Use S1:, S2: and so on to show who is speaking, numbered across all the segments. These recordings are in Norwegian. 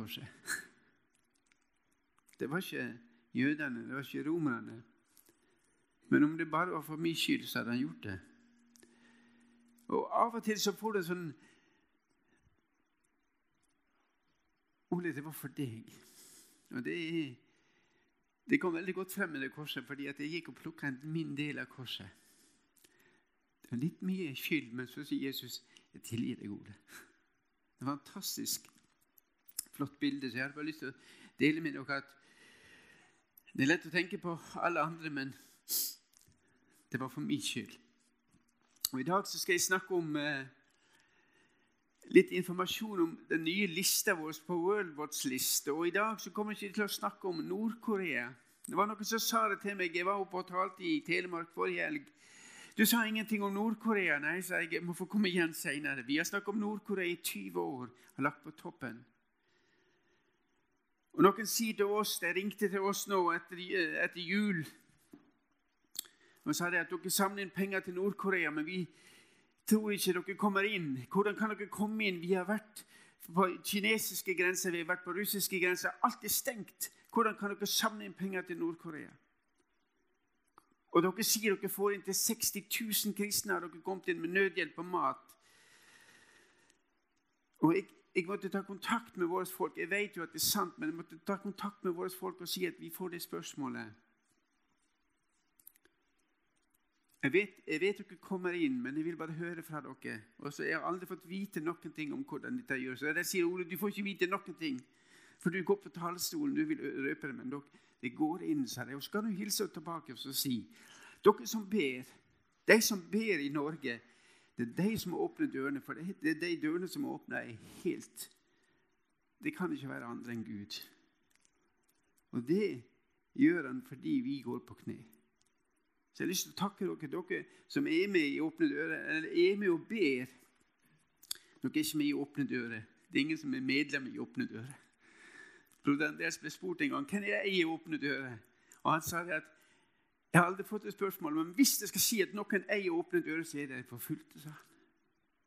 S1: korset. Det var ikke jødene, det var ikke romerne. Men om det bare var for min skyld, så hadde han gjort det. Og av og til så får du sånn Ole, det var for deg. Og det, det kom veldig godt frem med det korset, fordi at jeg gikk og plukka min del av korset. Det var litt mye skyld, men så sier Jesus, 'Jeg tilgir deg, Ole'. Det var fantastisk flott bilde, så jeg hadde bare lyst til å dele med dere at det er lett å tenke på alle andre, men det var for min skyld. Og I dag så skal jeg snakke om eh, litt informasjon om den nye lista vår på World Watch liste. Og I dag så kommer jeg ikke til å snakke om Nord-Korea. Det var Noen som sa det til meg. Jeg var oppe og talte i Telemark forrige helg. Du sa ingenting om Nord-Korea. Nei, sa jeg. Jeg må få komme igjen seinere. Vi har snakket om Nord-Korea i 20 år. Har lagt på toppen. Og Noen sier til oss, De ringte til oss nå etter, etter jul og sa at dere samler inn penger til Nord-Korea, men vi tror ikke dere kommer inn. Hvordan kan dere komme inn? Vi har vært på kinesiske grenser, vi har vært på russiske grenser. Alt er stengt. Hvordan kan dere samle inn penger til Nord-Korea? Og dere sier dere får inn til 60 000 kristne. Har dere kommet inn med nødhjelp og mat? Og jeg, jeg, måtte ta kontakt med våre folk. Jeg vet jo at det er sant, men jeg måtte ta kontakt med våre folk og si at vi får det spørsmålet. Jeg vet, jeg vet dere kommer inn, men jeg vil bare høre fra dere. Og så Jeg har aldri fått vite noen ting om hvordan dette gjøres. Så jeg sier Ole, du får ikke vite noen ting. For du går på talerstolen, du vil røpe det, men dere, det går inn, sa de. Og så kan du hilse tilbake og si Dere som ber, de som ber i Norge, det er de som åpner dørene. For det er de dørene som åpner, er helt Det kan ikke være andre enn Gud. Og det gjør han fordi vi går på kne. Så jeg har lyst til å takke dere, dere som er med i Åpne dører, eller er med og ber. Dere er ikke med i Åpne dører. Det er ingen som er medlem i Åpne dører. Broder Andreas ble spurt en gang hvem er jeg i Åpne dører. Og Han sa det at jeg har aldri fått et spørsmål, men hvis det skal si at noen eier Åpne dører, så er det forfulgte. sa han.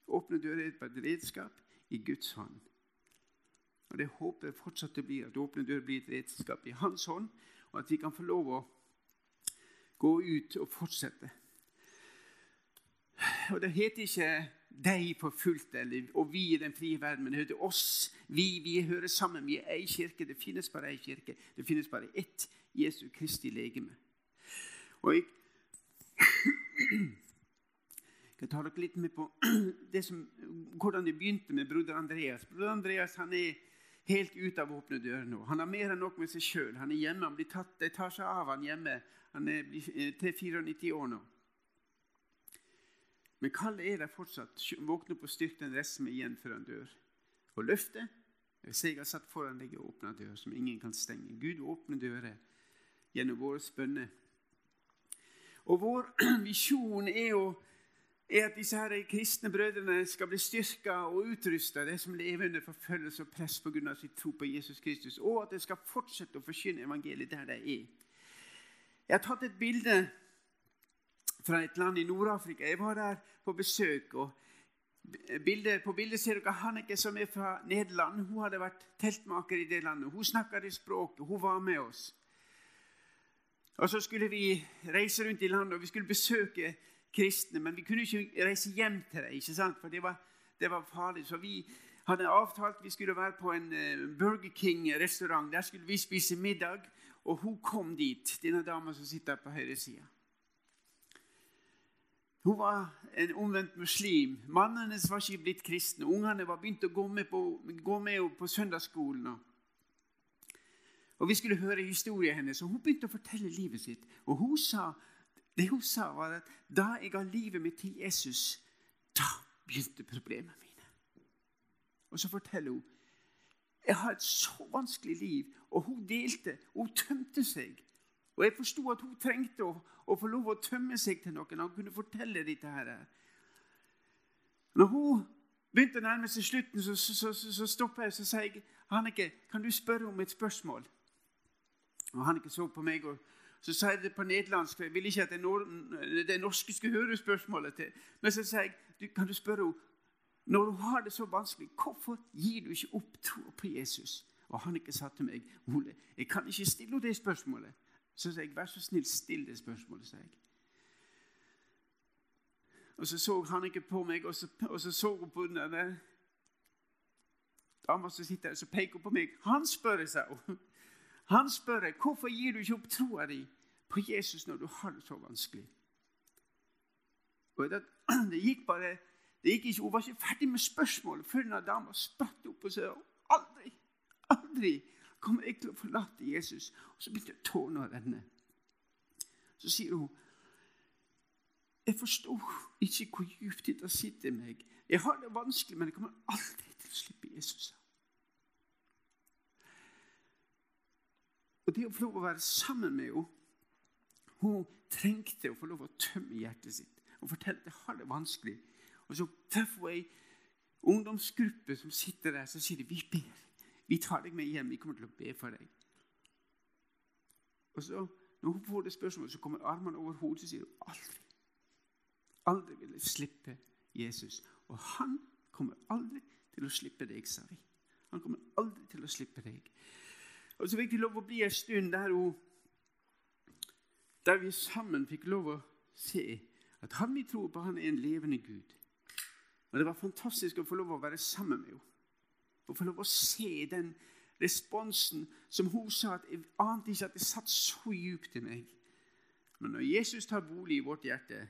S1: Åpne dører er et redskap i Guds hånd. Og Det håper jeg fortsatt det blir, at Åpne dører blir et redskap i Hans hånd, og at vi kan få lov å gå ut og fortsette. Og Det heter ikke 'deg forfulgte' og 'vi i den frie verden', men det heter 'oss'. Vi, vi hører sammen. Vi er ei kirke. Det finnes bare ei kirke. Det finnes bare ett Jesu Kristi legeme. Og jeg skal ta dere litt med på som, hvordan det begynte med broder Andreas. Broder Andreas han er helt ute av åpne dører nå. Han har mer enn nok med seg sjøl. Han er hjemme, han blir tatt, de tar seg av han hjemme han er eh, til 94 år nå. Men kallet er der fortsatt. Våkne opp og styrk den resten med igjen før han dør. Og løftet Hvis jeg har satt foran deg og åpna dør som ingen kan stenge. Gud åpner dører gjennom våre bønner. Og vår visjon er jo er at disse her kristne brødrene skal bli styrka og utrusta, det som lever under forfølgelse og press pga. sitt tro på Jesus Kristus, og at de skal fortsette å forkynne evangeliet der de er. Jeg har tatt et bilde fra et land i Nord-Afrika. Jeg var der på besøk. og bildet, På bildet ser dere Hanneke, som er fra Nederland. Hun hadde vært teltmaker i det landet. Hun snakka det språket. Hun var med oss. Og Så skulle vi reise rundt i landet og vi skulle besøke kristne. Men vi kunne ikke reise hjem til dem, ikke sant? for det var, det var farlig. Så vi hadde avtalt vi skulle være på en eh, Burger King-restaurant. Der skulle vi spise middag. Og hun kom dit, denne dama som sitter på høyresida. Hun var en omvendt muslim. Mannen hennes var ikke blitt kristne. Ungene var begynt å gå med på, gå med på søndagsskolen. Og Vi skulle høre historien hennes, og hun begynte å fortelle livet sitt. Og hun sa, Det hun sa, var at da jeg ga livet mitt til Jesus, da begynte problemene mine. Og så forteller hun jeg har et så vanskelig liv. Og hun delte. Hun tømte seg. Og jeg forsto at hun trengte å, å, få lov å tømme seg til noen. Han kunne fortelle dette her. Når hun begynte å nærme seg slutten, så, så, så, så stoppa jeg og sa jeg, Hanneke, kan du spørre om et spørsmål. Og Hanneke så på meg, og så sa jeg det på nederlandsk. for Jeg ville ikke at det, norske skulle høre spørsmålet til. Men så sa jeg, du, kan du spørre henne når du har det så vanskelig, hvorfor gir du ikke opp troa på Jesus? Og han ikke sa til meg Ole, jeg kan ikke stille henne det spørsmålet. Så sa jeg, vær så snill, still det spørsmålet, sa jeg. Og så så han ikke på meg, og så, og så, så hun på den dama som sitter der, så peker hun på meg. Han spør, sa hun. Han spør deg hvorfor gir du ikke opp troa di på Jesus når du har det så vanskelig. Det, det gikk bare det gikk ikke, Hun var ikke ferdig med spørsmålet før denne dama spratt opp og sa aldri, aldri kommer jeg til å forlate Jesus. Og så begynte tårene å renne. Så sier hun jeg forstår ikke hvor dypt dette sitter i meg. Jeg har det vanskelig, men jeg kommer aldri til å slippe Jesus. Og det å få lov å være sammen med henne Hun trengte å få lov å tømme hjertet sitt og fortelle at jeg har det vanskelig. Og så treffer hun ei ungdomsgruppe som sitter der, så sier de vi ber. Vi tar deg med hjem. Vi kommer til å be for deg. Og så, Når hun får det spørsmålet, så kommer armene over hodet og sier hun aldri aldri vil jeg slippe Jesus. Og han kommer aldri til å slippe deg, sa vi. Han kommer aldri til å slippe deg. Og så fikk vi lov å bli en stund der, hun, der vi sammen fikk lov å se at han vi tror på, han er en levende Gud. Og Det var fantastisk å få lov å være sammen med henne. Og få lov å se den responsen som hun sa at jeg ante ikke at det satt så djupt i meg. Men når Jesus tar bolig i vårt hjerte,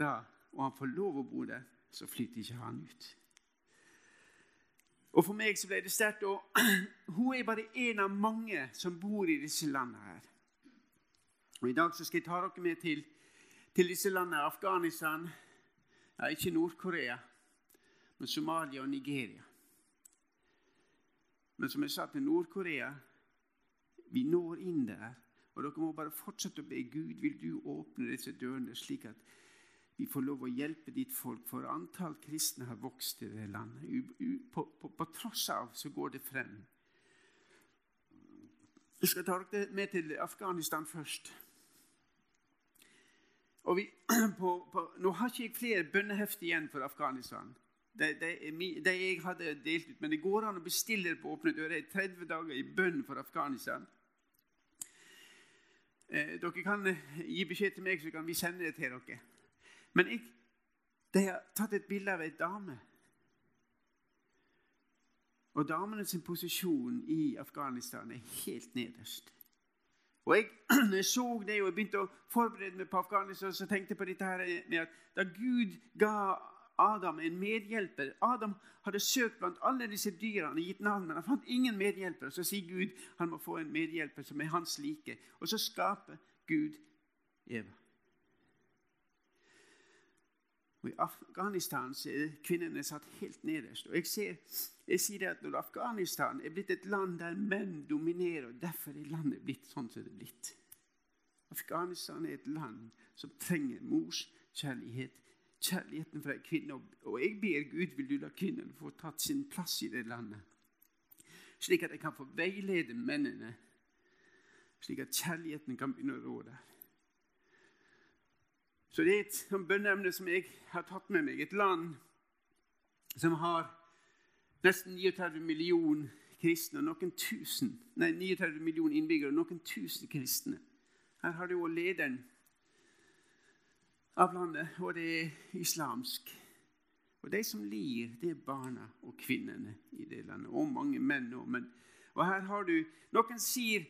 S1: da, og han får lov å bo der, så flytter ikke han ut. Og For meg så ble det sterkt. og Hun er bare en av mange som bor i disse landene her. Og I dag så skal jeg ta dere med til, til disse landene. Afghanistan, ja, ikke Nord-Korea, men Somalia og Nigeria. Men som jeg sa til Nord-Korea vi når inn der. Og dere må bare fortsette å be Gud. Vil du åpne disse dørene, slik at vi får lov å hjelpe ditt folk, for antall kristne har vokst i det landet. På, på, på tross av så går det frem. Jeg skal ta dere med til Afghanistan først. Vi, på, nå har ikke jeg flere bønnehefter igjen for Afghanistan. Det, det, det, jeg hadde delt ut, Men det går an å bestille det på Åpne dører. 30 dager i bønn for Afghanistan. Eh, dere kan gi beskjed til meg, så kan vi sende det til dere. Men jeg, de har tatt et bilde av ei dame. Og damenes posisjon i Afghanistan er helt nederst. Og jeg, når jeg så det og jeg begynte å forberede meg på Afghanistan, så tenkte jeg på dette her med at da Gud ga Adam en medhjelper Adam hadde søkt blant alle disse dyrene, gitt navn, men han fant ingen medhjelper. Så sier Gud han må få en medhjelper som er hans like. Og så skaper Gud Eva. Og I Afghanistan er kvinnene satt helt nederst. Og jeg, ser, jeg sier at når Afghanistan er blitt et land der menn dominerer, og derfor er landet blitt sånn som det er blitt. Afghanistan er et land som trenger mors kjærlighet. Kjærligheten fra en kvinne. Og jeg ber Gud vil du la kvinnen få tatt sin plass i det landet. Slik at de kan få veilede mennene. Slik at kjærligheten kan begynne å rå der. Så det er et bønneemne som jeg har tatt med meg. Et land som har nesten 39 millioner kristne og noen tusen, nei, 39 millioner innbyggere og noen tusen kristne. Her har du òg lederen av landet, og det er islamsk. Og de som lir, det er barna og kvinnene i det landet. Og mange menn òg. Og her har du Noen sier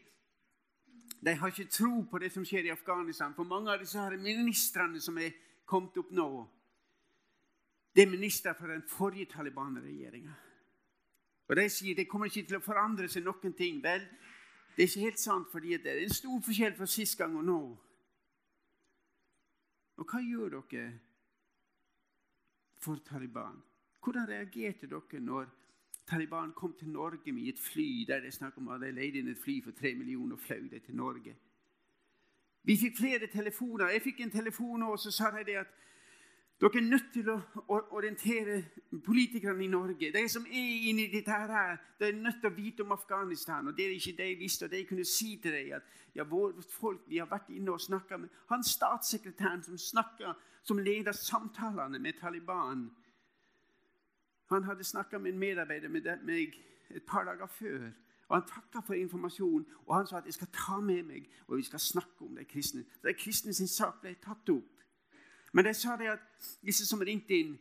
S1: de har ikke tro på det som skjer i Afghanistan. For mange av disse ministrene som er kommet opp nå, det er ministre fra den forrige Taliban-regjeringa. Og De sier det kommer ikke til å forandre seg noen ting. Vel, det er ikke helt sant, fordi det er en stor forskjell fra sist gang og nå. Og hva gjør dere for Taliban? Hvordan reagerte dere når Taliban kom til Norge med et fly der det snakk om at de leide inn et fly for tre millioner og fløy det til Norge. Vi fikk flere telefoner. Jeg fikk en telefon, og så sa de det at dere er nødt til å orientere politikerne i Norge. De som er inni dette her, de er nødt til å vite om Afghanistan. og Det er ikke de visste, og de kunne si til dem at ja, vårt folk, vi har vært inne og snakka med han statssekretæren som, snakka, som leder samtalene med Taliban Han hadde snakka med en medarbeider med meg et par dager før. Og Han takka for informasjonen, og han sa at jeg skal ta med meg og vi skal snakke om de kristne. Så de kristne sin sak ble tatt opp. Men de sa det at disse som ringte inn,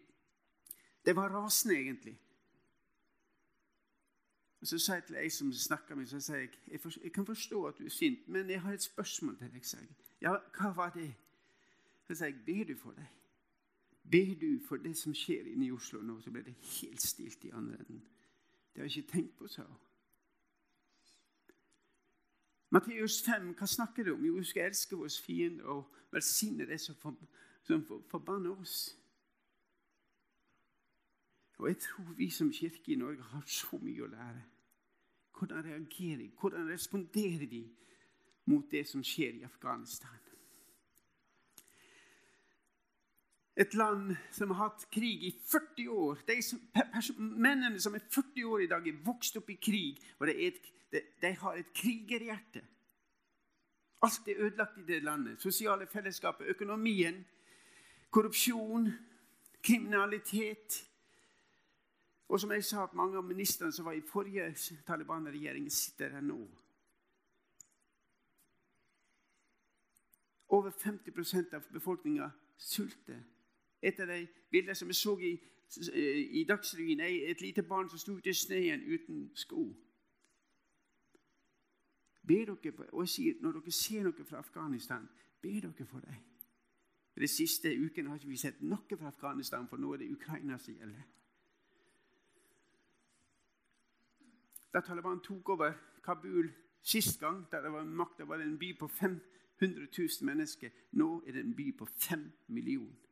S1: det var rasende, egentlig. Og Så sa jeg til ei som snakka med så jeg, jeg, for, jeg kan forstå at du er sint, men jeg har et spørsmål til deg. sa. Ja, hva var det? Så sa jeg, ber du for deg? Ber du for det som skjer inne i Oslo nå? Så blir det helt stilt i andre enden. Det har jeg ikke tenkt på, sa hun. Matteus 5, hva snakker det om? Jo, vi skal elske våre fiender og velsigne det som, for, som for, forbanner oss. Og jeg tror vi som kirke i Norge har så mye å lære. Hvordan reagerer de? Hvordan responderer de mot det som skjer i Afghanistan? Et land som har hatt krig i 40 år. Som, mennene som er 40 år i dag, er vokst opp i krig. og et de, de har et krigerhjerte. Alt er ødelagt i det landet. Sosiale fellesskapet, økonomien, korrupsjon, kriminalitet. Og som jeg sa, mange av ministrene som var i forrige Taliban-regjering, sitter her nå. Over 50% av befolkninga sulter. Et av de bildene som jeg så i, i Dagsrevyen, er et lite barn som sto ute i snøen uten sko. Ber dere for, og jeg sier, Når dere ser noe fra Afghanistan, ber dere for dem. De siste ukene har ikke vi sett noe fra Afghanistan, for nå er det Ukraina som gjelder. Da Taliban tok over Kabul sist gang, da det var makt, var det en by på 500 000 mennesker. Nå er det en by på 5 millioner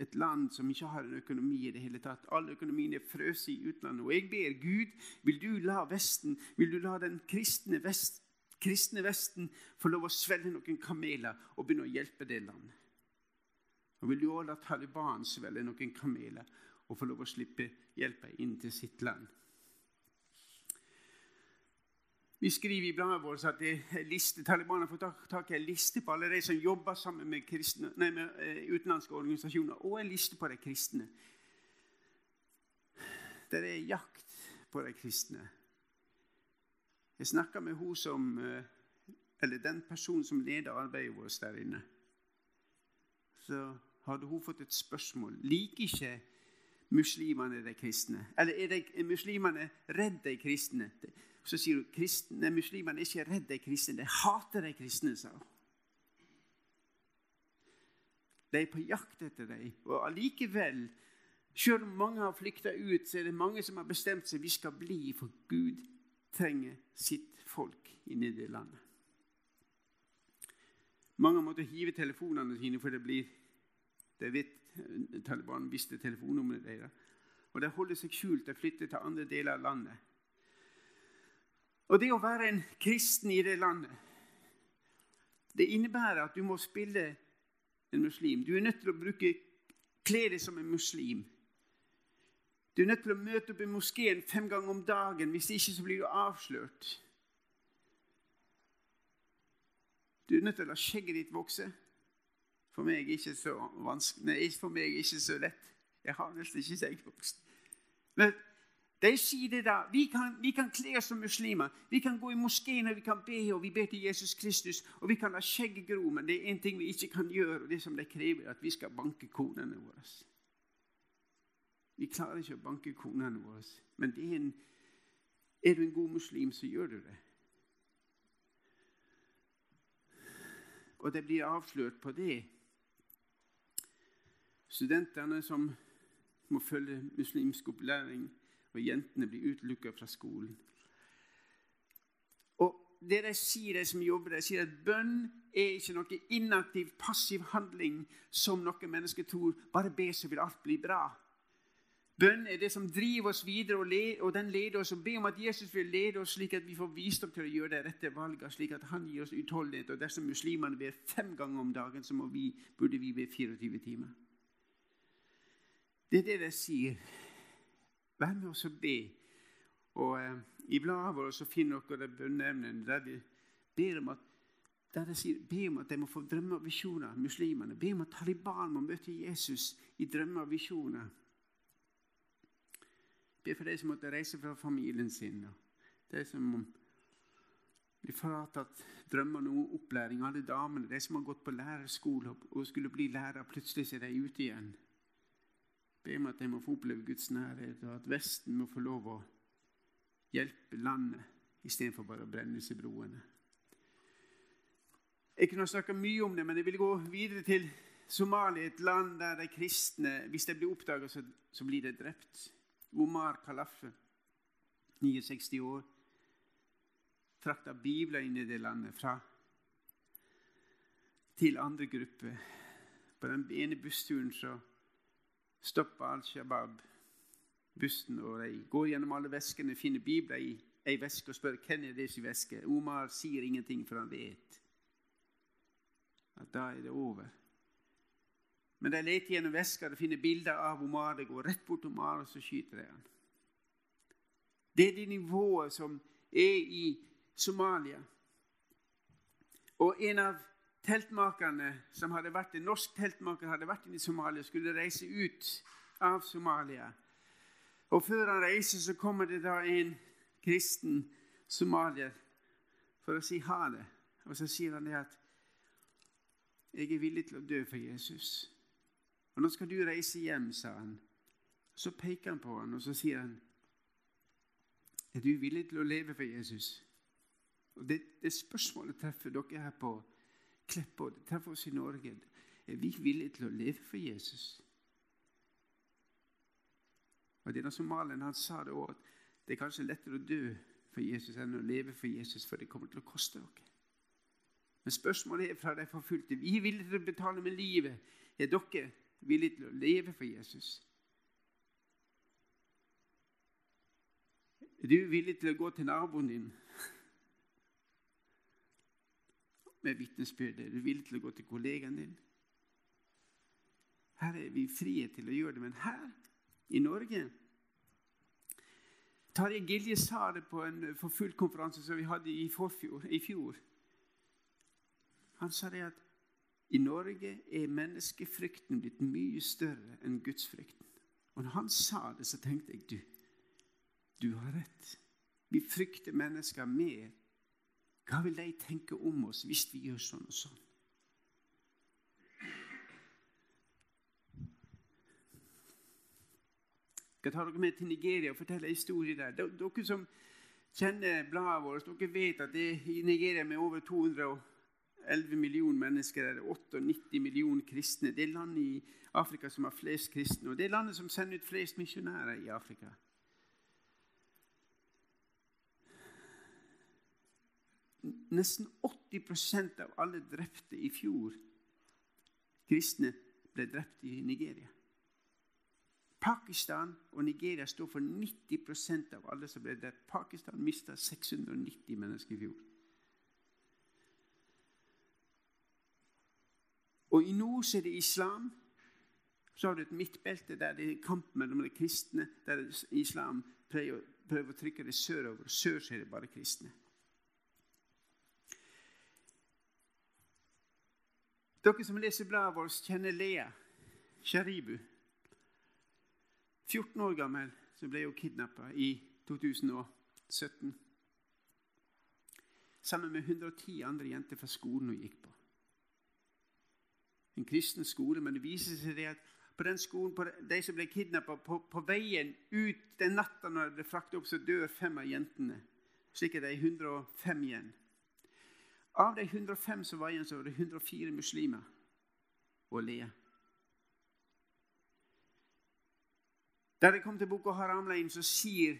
S1: et land som ikke har en økonomi i det hele tatt. All økonomien er frøst i utlandet. Og jeg ber Gud, vil du la Vesten, vil du la den kristne, vest, kristne Vesten få lov å svelge noen kameler og begynne å hjelpe det landet? Og vil du også la Taliban svelge noen kameler og få lov å slippe hjelpa inn til sitt land? Vi skriver i bladet vårt at liste, Taliban har fått tak i en liste på alle de som jobber sammen med, kristne, nei, med uh, utenlandske organisasjoner, og en liste på de kristne. Det er jakt på de kristne. Jeg snakka med hun som, uh, eller den personen som leder arbeidet vårt der inne. Så hadde hun fått et spørsmål. Liker ikke muslimene de kristne? Eller er, de, er muslimene redd de kristne? Så sier hun kristne, muslimene er ikke redd de kristne, de hater de kristne. sa hun. De er på jakt etter dem. Og allikevel, selv om mange har flykta ut, så er det mange som har bestemt seg vi skal bli, for Gud trenger sitt folk inni det landet. Mange har måttet hive telefonene sine, for det blir det vet Taliban visste telefonnummeret deres. Og de holder seg skjult og flytter til andre deler av landet. Og det å være en kristen i det landet, det innebærer at du må spille en muslim. Du er nødt til å bruke kle deg som en muslim. Du er nødt til å møte opp i moskeen fem ganger om dagen. Hvis ikke så blir du avslørt. Du er nødt til å la skjegget ditt vokse. For meg er ikke så vanskelig. Nei, for meg er ikke så lett. Jeg har nesten ikke skjeggvokst. Men de sier det da. Vi kan, vi kan kle oss som muslimer. Vi kan gå i moskeen og vi kan be, og vi ber til Jesus Kristus. Og vi kan la skjegget gro, men det er én ting vi ikke kan gjøre, og det som de krever, at vi skal banke konene våre. Vi klarer ikke å banke konene våre, men er, en, er du en god muslim, så gjør du det. Og det blir avslørt på det. Studentene som må følge muslimsk opplæring, og jentene blir utelukka fra skolen. Og det de sier, de som jobber der, sier at bønn er ikke noe inaktiv, passiv handling som noen mennesker tror. Bare be, så vil alt bli bra. Bønn er det som driver oss videre, og, led, og den leder oss. og Be om at Jesus vil lede oss slik at vi får visdom til å gjøre det rette valget, slik at han gir oss utholdenhet. Og Dersom muslimene ber fem ganger om dagen, så vi, burde vi be 24 timer. Det er det de sier. Vær med oss og be. Og eh, I bladet vårt finner dere bønneemnene der vi ber om at der de sier, be om at de må få drømmer og visjoner, muslimene. Be om at Taliban må møte Jesus i drømmer og visjoner. Be for de som måtte reise fra familien sin. og De som blir fratatt drømmene og opplæring. Alle damene, de som har gått på lærerskole og skulle bli lærer, plutselig er de ute igjen. Be om at de må få oppleve Guds nærhet, og at Vesten må få lov å hjelpe landet istedenfor bare å brenne seg broene. Jeg kunne snakka mye om det, men jeg vil gå videre til Somalia, et land der de kristne, hvis de blir oppdaga, så, så, blir de drept. Omar Kalafe, 69 år, frakta bibler inn i det landet fra til andre grupper. På den ene bussturen så stopper Al Shabaab bussen, og de går gjennom alle veskene, finner bibler i ei veske og spør hvem er det deres veske. Omar sier ingenting, for han vet at da er det over. Men de leter gjennom veska og finner bilder av Omar. De går rett bort til Omar, og så skyter de han. Det er det nivået som er i Somalia. Og en av teltmakerne som hadde vært en norsk teltmaker hadde vært i Somalia, skulle reise ut av Somalia. Og før han reiser, så kommer det da en kristen somalier for å si ha det. Og så sier han det at 'Jeg er villig til å dø for Jesus'. Og 'Nå skal du reise hjem', sa han. Så peker han på han, og så sier han, 'Er du villig til å leve for Jesus?' Og Det, det spørsmålet treffer dere her på Klepp, og det treffer oss i Norge. Er vi villige til å leve for Jesus? Og denne somalieren han sa det òg, at det er kanskje lettere å dø for Jesus enn å leve for Jesus, for det kommer til å koste dere. Men spørsmålet er fra de forfulgte. Vi er villige til å betale med livet. Er dere villige til å leve for Jesus? Er du villig til å gå til naboen din med vitnesbyrd? Er du villig til å gå til kollegaen din? Her er vi frie til å gjøre det, men her i Norge Tarjei Gilje sa det på en forfulgt konferanse som vi hadde i, forfjor, i fjor. Han sa det at i Norge er menneskefrykten blitt mye større enn gudsfrykten. Og når han sa det, så tenkte jeg du, du har rett. Vi frykter mennesker mer. Hva vil de tenke om oss hvis vi gjør sånn og sånn? Jeg skal ta dere med til Nigeria og fortelle en historie der. Dere som kjenner bladet vårt, dere vet at det er i Nigeria med over 211 millioner mennesker er det 98 millioner kristne. Det er landet i Afrika som har flest kristne, og det er landet som sender ut flest misjonærer i Afrika. Nesten 80% av alle drepte i fjor kristne ble drept i Nigeria. Pakistan og Nigeria står for 90% av alle som ble drept. Pakistan mista 690 mennesker i fjor. Og I nord så er det islam. Så har du et midtbelte der det er kamp mellom de kristne, der islam prøver, å trykke det sørover. Sør så er det bare kristne. Dere som leser bladet vårt, kjenner Lea Sharibu. 14 år gammel så ble hun kidnappa i 2017. Sammen med 110 andre jenter fra skolen hun gikk på. En kristen skole, men det viser seg det at på den skolen, på de som ble kidnappa, på, på, veien ut den natta når det ble frakta opp, så dør fem av jentene. Slik er det 105 igjen. Av de 105 som var igjen, så var det 104 muslimer og Lea. Da det kom til Boko Haram-leiren, så sier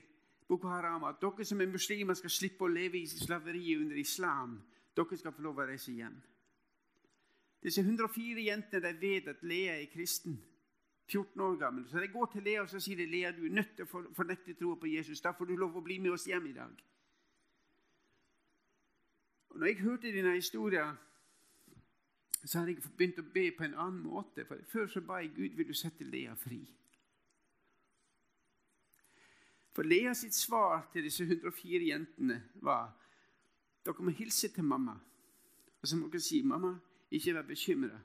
S1: Boko Haram at dere som er muslimer, skal slippe å leve i slaveriet under islam. Dere skal få lov å reise hjem. Disse 104 jentene de vet at Lea er kristen. 14 år gammel. Så de går til Lea og så sier de, Lea, du er nødt til å fornekte troa på Jesus. Da får du lov å bli med oss hjem i dag. Og når jeg hørte denne historien, så hadde jeg begynt å be på en annen måte. For Før så ba jeg Gud vil du sette Lea fri. For Lea sitt svar til disse 104 jentene var dere må hilse til mamma. Og så må dere si mamma, ikke vær bekymra.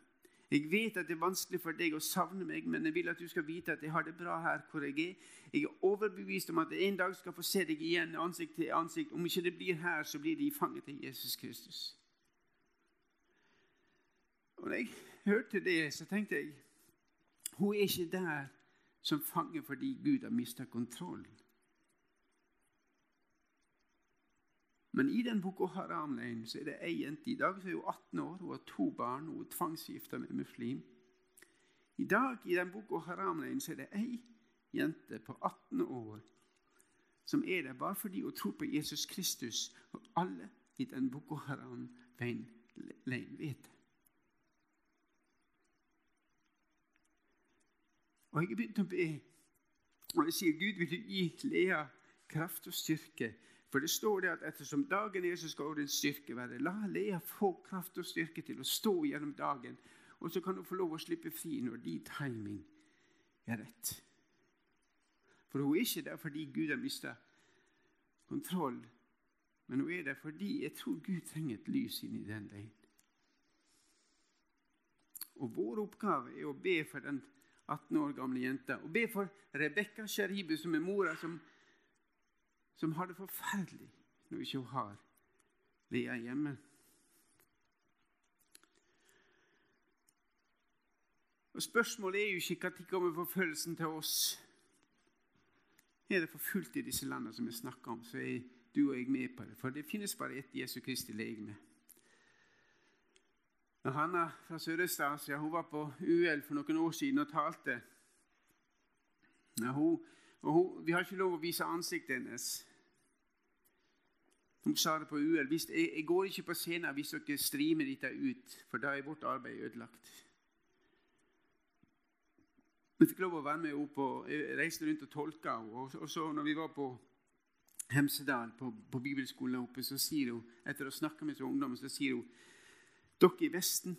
S1: Jeg vet at det er vanskelig for deg å savne meg, men jeg vil at du skal vite at jeg har det bra her hvor jeg er. Jeg er overbevist om at jeg en dag skal få se deg igjen ansikt til ansikt. Om ikke det blir her, så blir det i fanget til Jesus Kristus. Og når jeg hørte det, så tenkte jeg hun er ikke der som fanger fordi Gud har mista kontrollen. Men i den Boko Haram-leiren så er det ei jente. I dag som er hun 18 år, hun har to barn, hun er tvangsgifta med muslim. I dag i den Boko Haram-leiren så er det ei jente på 18 år som er der bare fordi hun tror på Jesus Kristus. Og alle i den Boko Haram-leiren vet det. Og jeg har begynt å be, og jeg sier, Gud, vil du gi Lea kraft og styrke for det står det at ettersom dagen er, så skal din styrke være. La Lea få kraft og styrke til å stå gjennom dagen. Og så kan hun få lov å slippe fri når din timing er rett. For hun er ikke der fordi Gud har mista kontroll, men hun er der fordi jeg tror Gud trenger et lys inn i den leiren. Og vår oppgave er å be for den 18 år gamle jenta. Og be for Rebekka Sharibu, som er mora som som har det forferdelig når ikke hun har Lea hjemme. Og Spørsmålet er jo ikke når kommer forfølgelsen til oss. Er det forfulgt i disse landene som vi snakker om, så er du og jeg med på det. For det finnes bare ett Jesu Kristi legeme. Hanna fra Sørøst-Asia hun var på UL for noen år siden og talte. når Hun og hun, vi har ikke lov å vise ansiktet hennes. Hun sa det på UL. Jeg, jeg, går ikke på scenen hvis dere streamer dette ut, for da er vårt arbeid ødelagt. Vi fikk lov å være med opp og reiste rundt og tolka. Og, og så når vi var på Hemsedal, på, på bibelskolen oppe, så sier hun, etter å snakke med ungdommen, så sier hun dere i Vesten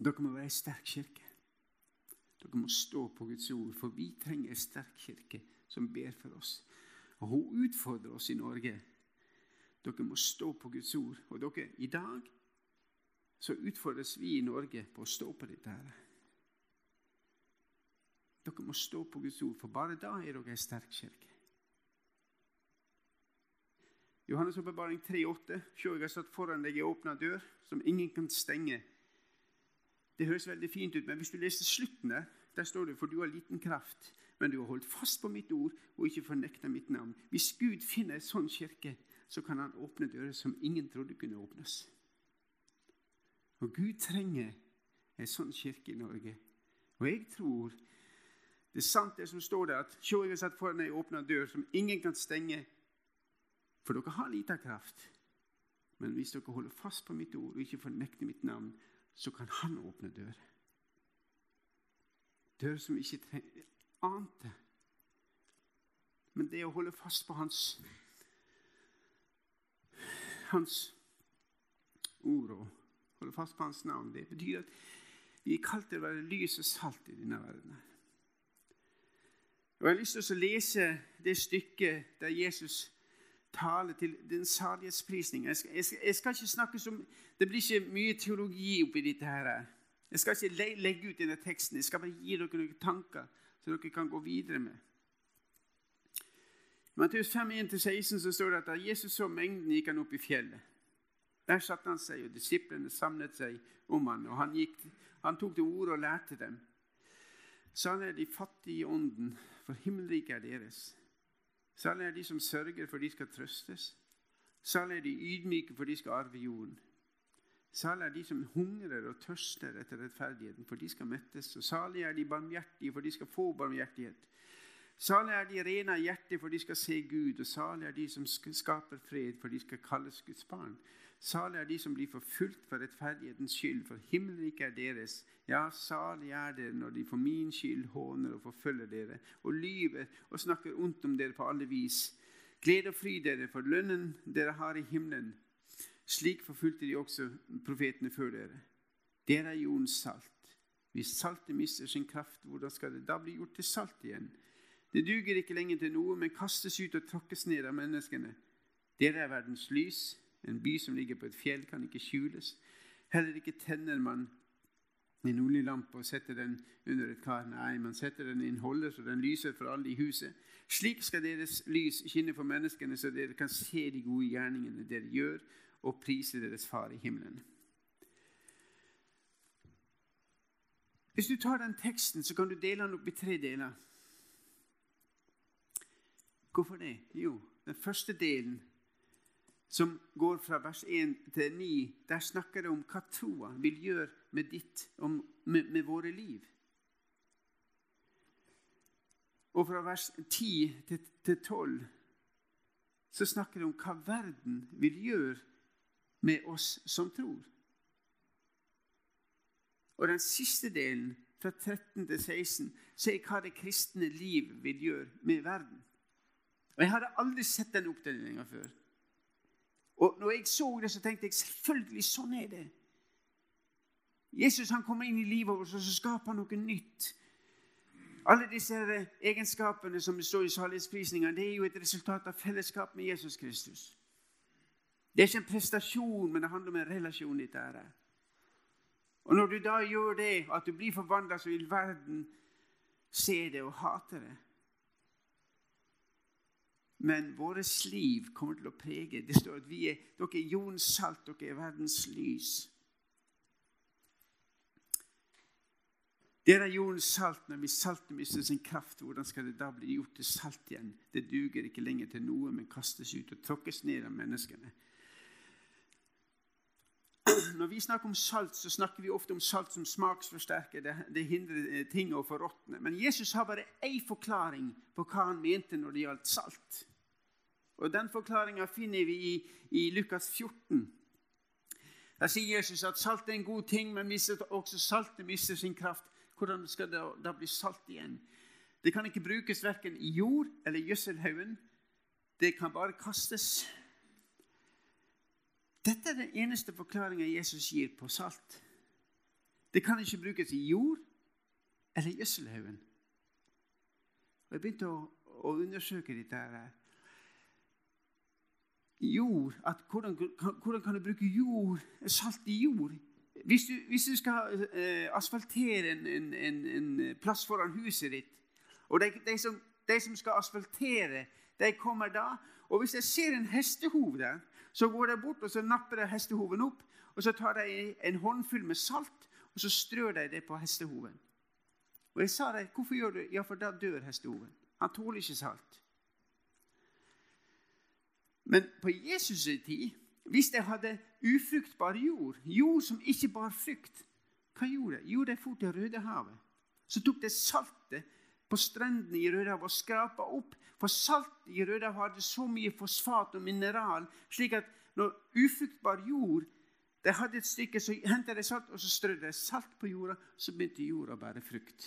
S1: dere må være ei sterk kirke. Dere må stå på Guds ord, for vi trenger en sterk kirke som ber for oss. Og Hun utfordrer oss i Norge. Dere må stå på Guds ord. Og dere, i dag så utfordres vi i Norge på å stå på dette. her. Dere må stå på Guds ord, for bare da er dere en sterk kirke. Johannes' åpenbaring 3,8. Se, jeg har satt foran deg ei åpna dør som ingen kan stenge. Det høres veldig fint ut, men hvis du leser slutten der, står det for du har liten kraft, men du har holdt fast på mitt ord og ikke fornekta mitt navn. Hvis Gud finner en sånn kirke, så kan han åpne dører som ingen trodde kunne åpnes. Og Gud trenger en sånn kirke i Norge. Og jeg tror det er sant det som står der, at se, jeg har satt foran ei åpna dør som ingen kan stenge. For dere har lita kraft. Men hvis dere holder fast på mitt ord og ikke fornekter mitt navn, så kan han åpne dører. Dører som ikke trenger, ante. Men det å holde fast på hans hans ord og holde fast på hans navn, det betyr at vi er kalt til å være lys og salt i denne verden. Og Jeg har lyst til å lese det stykket der Jesus tale til den salighetsprisningen. Jeg, jeg, jeg, skal ikke snakke som Det blir ikke mye teologi oppi dette. her. Jeg skal ikke legge ut denne teksten. Jeg skal bare gi dere noen tanker så dere kan gå videre med. I Matteus 5, 1-16 så står det at da Jesus så mengden, gikk han opp i fjellet. Der satte han seg, og disiplene samlet seg om han, og han, gikk, han tok til orde og lærte dem. Salig er de fattige i ånden, for himmelriket er deres. Salig er de som sørger, for de skal trøstes. Salig er de ydmyke, for de skal arve jorden. Salig er de som hungrer og tørster etter rettferdigheten, for de skal mettes. Og salig er de barmhjertige, for de skal få barmhjertighet. Salig er de rene av hjerte, for de skal se Gud. Og salig er de som skaper fred, for de skal kalles Guds barn. Salig er de som blir forfulgt for rettferdighetens skyld, for himmelriket er deres. Ja, salig er dere når de for min skyld håner og forfølger dere, og lyver og snakker ondt om dere på alle vis. Gled og fry dere for lønnen dere har i himmelen. Slik forfulgte de også profetene før dere. Dere er jordens salt. Hvis saltet mister sin kraft, hvordan skal det da bli gjort til salt igjen? Det duger ikke lenger til noe, men kastes ut og tråkkes ned av menneskene. Dere er verdens lys. En by som ligger på et fjell, kan ikke skjules. Heller ikke tenner man en oljelampe og setter den under et kar. Nei, man setter den i en holder så den lyser for alle i huset. Slik skal deres lys skinne for menneskene, så dere kan se de gode gjerningene dere gjør, og prise deres Far i himmelen. Hvis du tar den teksten, så kan du dele den opp i tre deler. Hvorfor det? Jo, den første delen, som går fra vers 1 til 9, der snakker det om hva troa vil gjøre med ditt og med, med våre liv. Og fra vers 10 til, til 12 så snakker det om hva verden vil gjøre med oss som tror. Og den siste delen, fra 13 til 16, sier er hva det kristne liv vil gjøre med verden. Og Jeg hadde aldri sett den oppdelinga før. Og når jeg så det, så tenkte jeg selvfølgelig sånn er det. Jesus han kommer inn i livet vårt og så skaper han noe nytt. Alle disse egenskapene som står i salighetsprisninga, det er jo et resultat av fellesskap med Jesus Kristus. Det er ikke en prestasjon, men det handler om en relasjon. Ditt ære. Og Når du da gjør det, at du blir forvandla, så vil verden se det og hate det. Men vårt liv kommer til å prege Det står at vi er, dere er jordens salt, dere er verdens lys. Dere er jordens salt. Når vi salter mister sin kraft, hvordan skal det da bli gjort til salt igjen? Det duger ikke lenger til noe, men kastes ut og tråkkes ned av menneskene. Når vi snakker om salt, så snakker vi ofte om salt som smaksforsterker. Det, det hindrer eh, ting å forråtne. Men Jesus har bare én forklaring på hva han mente når det gjaldt salt. Og Den forklaringa finner vi i, i, Lukas 14. Der sier Jesus at salt er en god ting, men hvis også saltet mister sin kraft, hvordan skal det da bli salt igjen? Det kan ikke brukes verken i jord eller gjødselhaugen. Det kan bare kastes. Dette er den eneste forklaringa Jesus gir på salt. Det kan ikke brukes i jord eller gjødselhaugen. Jeg begynte å, å undersøke dette. her. Jord, at hvordan, hvordan, kan du bruke jord, salt i jord? Hvis du, hvis du skal eh, asfaltere en, en, en, en, plass foran huset ditt, og de, de, som, de som skal asfaltere, de kommer da Og hvis jeg ser en hestehov der, så går de bort og så napper de hestehoven opp. og Så tar de en håndfull med salt og så strør de det på hestehoven. Og Jeg sa det, 'Hvorfor gjør du det?' Ja, for da dør hestehoven. Han tåler ikke salt. Men på Jesus' tid, hvis de hadde ufruktbar jord, jord som ikke bar frukt, hva gjorde de? Jo, de for til Rødehavet. Så tok de saltet på strendene i Rødehavet og skrapa opp for salt i Rødehavet hadde så mye fosfat og mineral slik at når ufruktbar jord de hadde et stykke, så hentet de salt, og så strødde de salt på jorda. Så begynte jorda å bære frukt.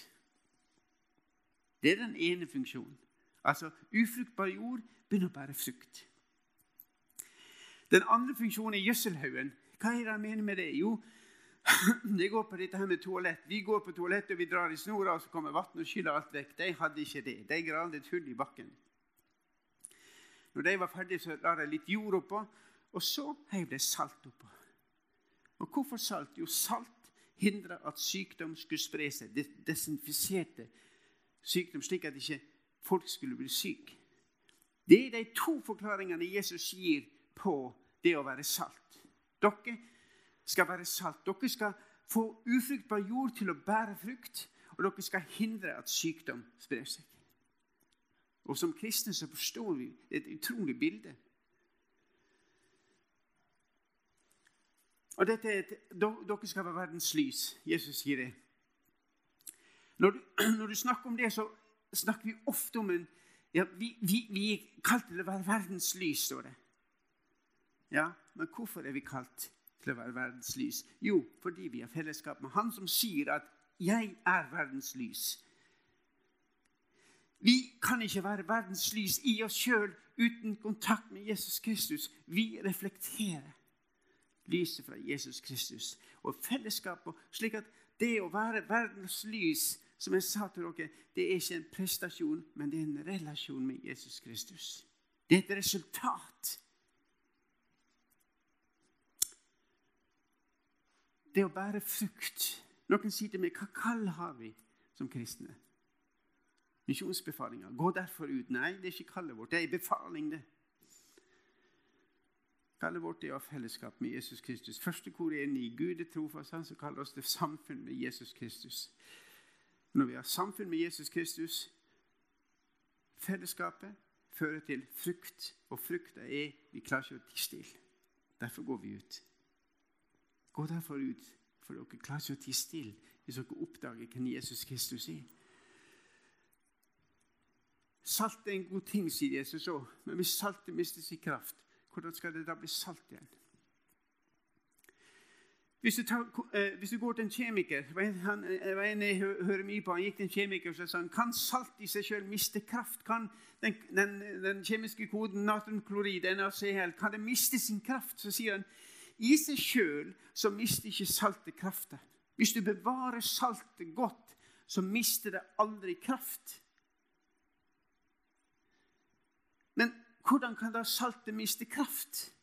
S1: Det er den ene funksjonen. Altså, Ufruktbar jord begynner å bære frukt. Den andre funksjonen er gjødselhaugen. Hva er det han mener med det? Jo, det går på dette her med toalett. Vi går på toalettet og vi drar i snora, og så kommer vann og skyller alt vekk. De hadde ikke det. De gravde et hull i bakken. Når de var ferdige, så la de litt jord oppå, og så heiv de salt oppå. Og hvorfor salt? Jo, salt hindra at sykdom skulle spre seg. Det desinfiserte sykdom, slik at ikke folk skulle bli syke. Det er de to forklaringene Jesus gir på det å være salt. Dere skal være salt. Dere skal få ufruktbar jord til å bære frukt, og dere skal hindre at sykdom sprer seg. Og som kristne så forstår vi et utrolig bilde. Og dette er et, Dere skal være verdens lys. Jesus sier det. Når du, når du snakker om det, så snakker vi ofte om en ja, vi, vi, vi, er kalt til å være verdens lys, står det. Ja, Men hvorfor er vi kalt til å være verdens lys? Jo, fordi vi har fellesskap med Han som sier at 'jeg er verdens lys'. Vi kan ikke være verdens lys i oss sjøl uten kontakt med Jesus Kristus. Vi reflekterer lyset fra Jesus Kristus og fellesskapet. slik at det å være verdens lys, som jeg sa til dere, det er ikke en prestasjon, men det er en relasjon med Jesus Kristus. Det er et resultat. Det å bære frukt Noen sier til meg hva kall har vi som kristne? Misjonsbefalinga. Gå derfor ut. Nei, det er ikke kallet vårt. Det er en befaling, det. Kallet vårt er å ha fellesskap med Jesus Kristus. Første kor er ni. Gud er trofast, han som kaller oss til samfunn med Jesus Kristus. Når vi har samfunn med Jesus Kristus, fellesskapet fører til frukt, og frukta er vi klarer ikke å tie stille. Derfor går vi ut. Gå derfor ut, for dere klarer ikke å tie stille hvis dere oppdager hvem Jesus Kristus er. Salt er en god ting, sier Jesus òg, men hvis saltet mister sin kraft, hvordan skal det da bli salt igjen? Hvis du, tar, eh, hvis du går til en kjemiker han, eh, en jeg hører mye på, han gikk til en kjemiker og sa han, kan salt i seg selv miste kraft? Kan den, den, den kjemiske koden natriumklorid, NaCl, kan det miste sin kraft? Så sier han i seg selv så mister ikke saltet krafta. Hvis du bevarer saltet godt, så mister det aldri kraft. Men hvordan kan da saltet miste kraft?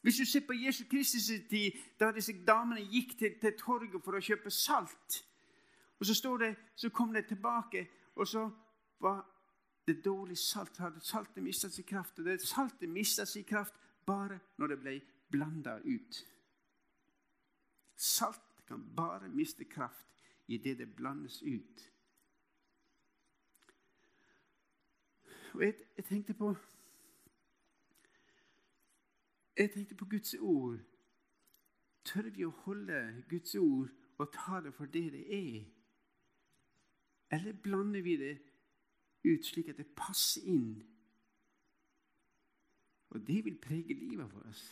S1: Hvis du ser på Jesus Kristus' tid, da disse damene gikk til, til, torget for å kjøpe salt og Så det, så kom de tilbake, og så var det dårlig salt. Hadde saltet mista sin kraft. Og det saltet mista sin kraft bare når det ble blanda ut. Salt kan bare miste kraft idet det blandes ut. Og jeg, jeg tenkte på jeg tenkte på Guds ord. Tør vi å holde Guds ord og ta det for det det er? Eller blander vi det ut slik at det passer inn? Og det vil prege livet vårt.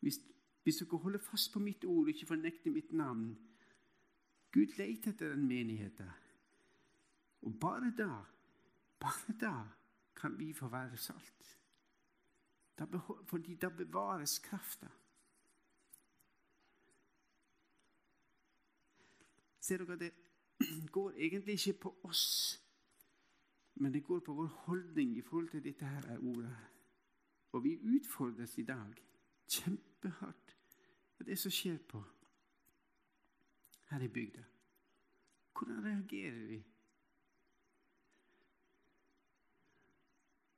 S1: Hvis, hvis dere holder fast på mitt ord og ikke fornekter mitt navn Gud leter etter den menigheten. Og bare da, bare da kan vi få være salt. Fordi da bevares krafta. Ser dere, det går egentlig ikke på oss, men det går på vår holdning i forhold til dette her ordet. Og vi utfordres i dag kjempehardt det som skjer på her i bygda. Hvordan reagerer vi?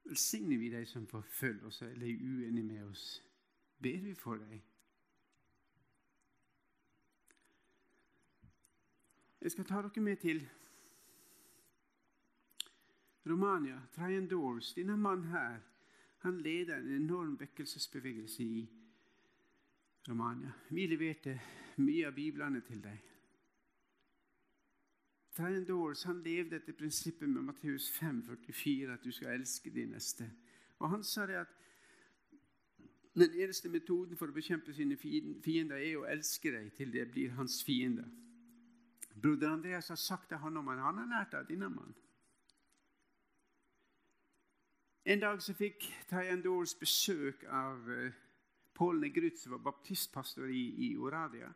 S1: Velsigner vi de som forfølger oss eller er uenige med oss? Ber vi for dem? Jeg skal ta dere med til Romania. Trajan Doors. Denne mannen her han leder en enorm vekkelsesbevegelse i Romania. Vi leverte mye av biblene til deg. Trendors han levde etter prinsippet med Matteus 5, 44, at du skal elske din neste. Og Han sa det at den eneste metoden for å bekjempe sine fiender er å elske deg til det blir hans fiende. Broder Andreas har sagt det han om han har lært av denne mannen. En dag så fikk Tayan Dors besøk av uh, Negrutz var baptistpastor i, i Oradia.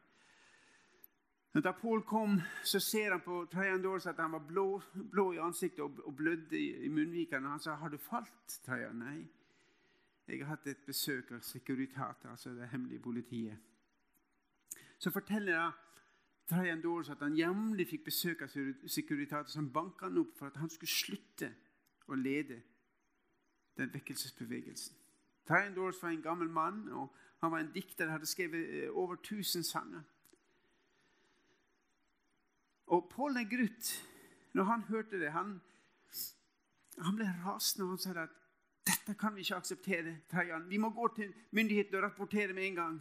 S1: Da Paul kom, så ser han på Trajan Dors at han var blå, blå i ansiktet og, og blødde i, i munnvikene. Han sa, 'Har du falt, Trajan?' Nei. Jeg har hatt et besøk av Securitat, altså det hemmelige politiet. Så forteller Trajan Dors at han jevnlig fikk besøk av Securitat, som banka han opp for at han skulle slutte å lede den vekkelsesbevegelsen. Dors var en gammel mann, og han var en dikter, hadde skrevet eh, over 1000 sanger. Og Paul Negruth, når han hørte det, han, han ble rasende. og Han sa at dette kan vi ikke akseptere. Trajan. Vi må gå til myndighetene og rapportere med en gang.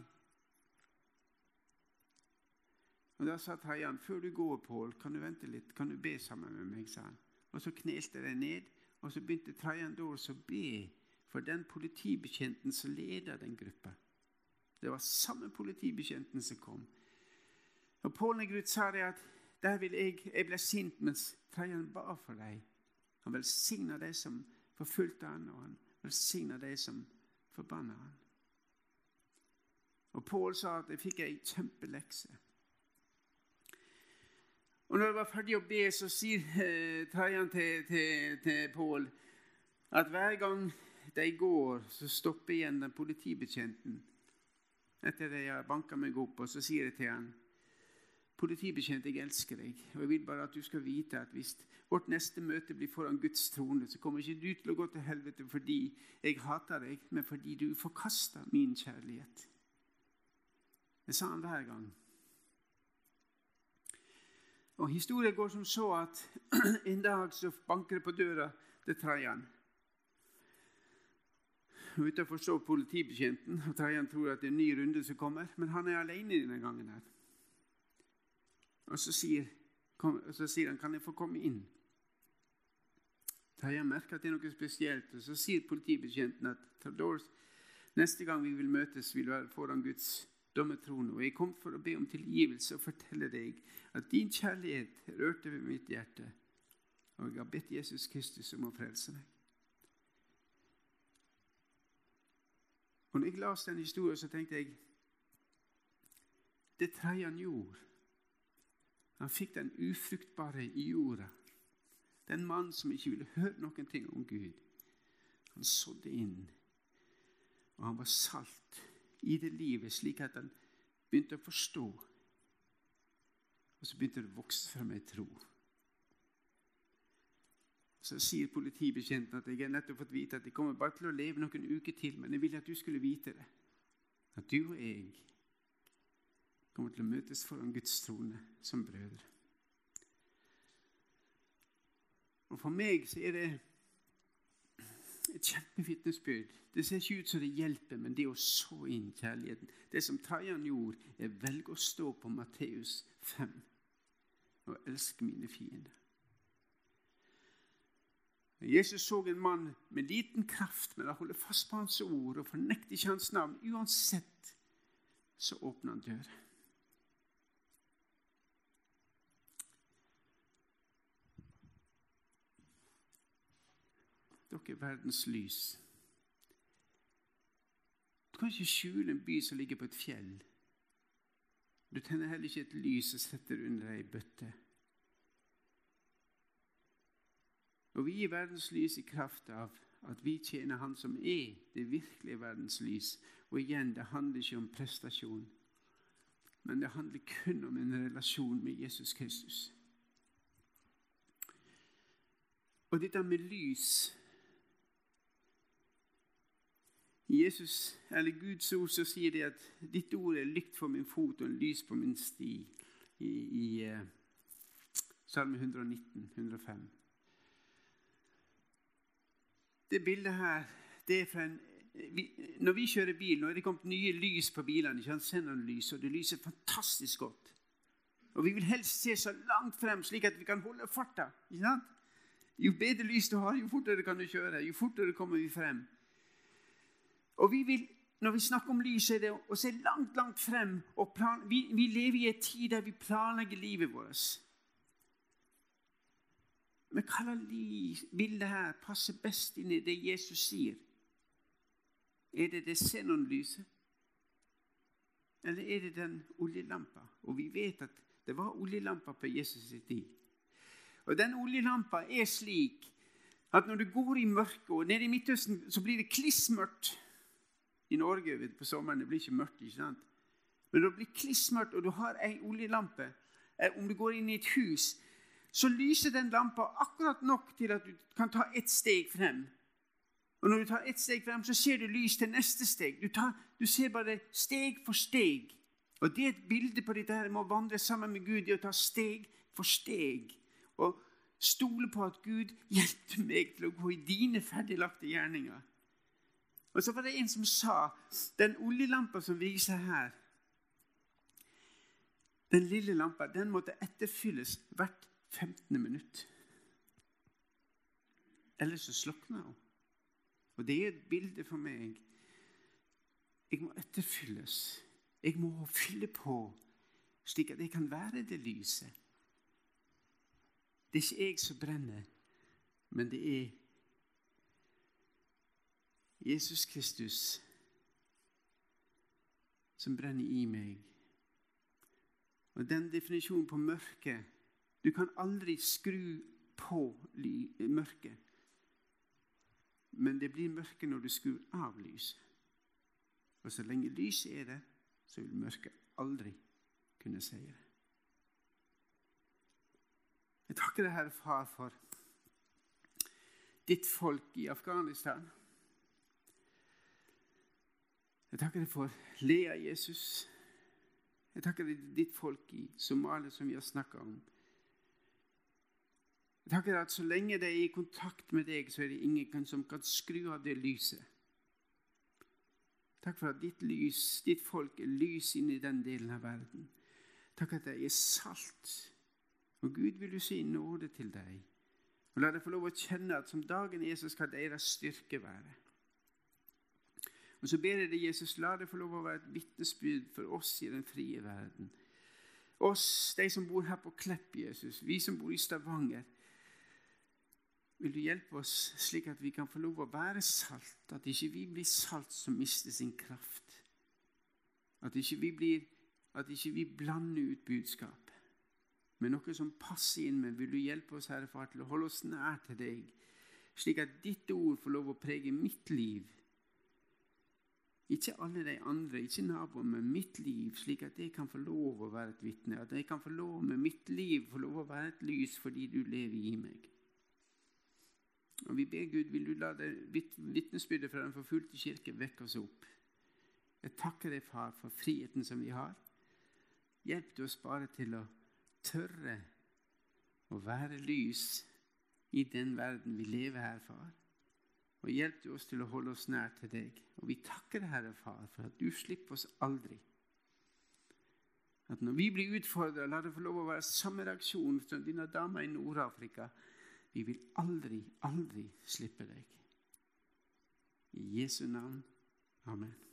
S1: Og Da sa Trajan før du går, Pål, kan du vente litt, kan du be sammen med meg? sa han. Og Så knelte de ned, og så begynte Trajan Dors å be for den politibetjenten som leder den gruppa. Det var samme politibetjenten som kom. Og Pål Negrut sa det at der vil jeg, jeg ble sint mens Trajan ba for deg. Han velsigna de som forfulgte han, og han velsigna de som forbanna han. Og Pål sa at jeg fikk ei kjempelekse. Og når jeg var ferdig å be, så sier eh, Trajan til, til, til Pål at hver gang de går, så stopper igjen den politibetjenten etter de har banka meg opp, og så sier jeg til han Politibetjent, jeg elsker deg, og jeg vil bare at du skal vite at hvis vårt neste møte blir foran Guds trone, så kommer ikke du til å gå til helvete fordi jeg hater deg, men fordi du forkaster min kjærlighet. Det sa han hver gang. Og Historien går som så at en dag så banker det på døra til Trajan. Utenfor står politibetjenten, og Trajan tror at det er en ny runde som kommer. Men han er alene denne gangen. her. Og så sier, kom, så sier han, 'Kan jeg få komme inn?' Trajan merker at det er noe spesielt, og så sier politibetjenten at Theodors, neste gang vi vil møtes, vil være foran Guds dommertrone. Og jeg kom for å be om tilgivelse og fortelle deg at din kjærlighet rørte ved mitt hjerte. Og jeg har bedt Jesus Kristus om å frelse meg. Og når jeg leste den historien, så tenkte jeg Det tredje han gjorde Han fikk den ufruktbare i jorda. Den mannen som ikke ville høre noen ting om Gud. Han sådde inn, og han var salt i det livet, slik at han begynte å forstå. Og så begynte det å vokse frem ei tro. Så sier politibetjenten at jeg har nettopp fått vite at jeg kommer bare til å leve noen uker til, men jeg ville at du skulle vite det. At du og jeg kommer til å møtes foran Guds trone som brødre. Og For meg så er det et kjempevitnesbyrd. Det ser ikke ut som det hjelper, men det å så inn kjærligheten Det som Trajan gjorde, er velge å stå på Matteus 5 og elske mine fiender. Jesus så en mann med liten kraft, men å holde fast på hans ord og fornekte ikke hans navn. Uansett så åpner han døra. Dere er verdens lys. Du kan ikke skjule en by som ligger på et fjell. Du tenner heller ikke et lys og setter under ei bøtte. Og vi gir verdens lys i kraft av at vi tjener Han som er det virkelige verdens lys. Og igjen, det handler ikke om prestasjon, men det handler kun om en relasjon med Jesus Kristus. Og dette med lys I Jesus, eller Guds ord så sier det at ditt ord er lykt for min fot og en lys på min sti. I, i uh, Salme 119, 105. Det bildet her det er fra en vi, Når vi kjører bil, nå er det kommet nye lys på bilene. Xenon-lys, og det lyser fantastisk godt. Og Vi vil helst se så langt frem, slik at vi kan holde farta. Jo bedre lys du har, jo fortere kan du kjøre. Jo fortere kommer vi frem. Og vi vil, Når vi snakker om lys, er det å se langt, langt frem. plan, vi, vi lever i en tid der vi planlegger livet vårt. Men hva slags bilde her passer best inn i det Jesus sier? Er det det xenonlyset? Eller er det den oljelampa? Og vi vet at det var oljelampa på Jesus sitt tid. Og den oljelampa er slik at når du går i mørket og nede i Midtøsten, så blir det klissmørkt. I Norge vet på sommeren det blir ikke mørkt. ikke sant? Men når det blir klissmørkt, og du har ei oljelampe eh, Om du går inn i et hus, så lyser den lampa akkurat nok til at du kan ta ett steg frem. Og når du tar ett steg frem, så ser du lys til neste steg. Du, tar, du ser bare steg for steg. Og Det er et bilde på dette her med å vandre sammen med Gud. Det å ta steg for steg. Og stole på at Gud hjelper meg til å gå i dine ferdiglagte gjerninger. Og så var det en som sa den oljelampa som viser her Den lille lampa den måtte etterfylles hvert 15. minutt. Ellers så slukner hun. Og det er et bilde for meg. Jeg må etterfylles. Jeg må fylle på, slik at jeg kan være det lyset. Det er ikke jeg som brenner, men det er Jesus Kristus som brenner i meg. Og Den definisjonen på mørket du kan aldri skru på mørket. Men det blir mørke når du skrur av lyset. Og så lenge lyset er der, så vil mørket aldri kunne seire. Jeg takker deg, Herre Far, for ditt folk i Afghanistan. Jeg takker deg for Lea Jesus. Jeg takker deg ditt folk i Somalia, som vi har snakka om. Jeg takker at så lenge de er i kontakt med deg, så er det ingen som kan skru av det lyset. Takk for at ditt lys, ditt folk er lys inn i den delen av verden. Takk at de er salt. Og Gud vil du si nåde til deg. Og La deg få lov å kjenne at som dagen er, så skal deres styrke være. Og så ber jeg deg, Jesus, la det få lov å være et vitnesbyrd for oss i den frie verden. Oss, de som bor her på Klepp, Jesus, vi som bor i Stavanger. Vil du hjelpe oss slik at vi kan få lov å være salt, at ikke vi blir salt som mister sin kraft. At ikke vi, blir, at ikke vi blander ut budskap med noe som passer inn med. Vil du hjelpe oss, Herre Far, til å holde oss nær til deg, slik at ditt ord får lov å prege mitt liv. Ikke alle de andre, ikke naboen, men mitt liv, slik at jeg kan få lov å være et vitne. At jeg kan få lov med mitt liv få lov å være et lys fordi du lever i meg. Og Vi ber Gud, vil du la det vitnesbyrdet fra den forfulgte kirke vekke oss opp. Jeg takker deg, far, for friheten som vi har. Hjelp du oss bare til å tørre å være lys i den verden vi lever her, far. Og hjelp du oss til å holde oss nær til deg. Og vi takker deg, Herre Far, for at du slipper oss aldri. At når vi blir utfordra, la det få lov å være samme reaksjon som dine damer i Nord-Afrika. Vi vil aldri, aldri slippe deg. I Jesu navn. Amen.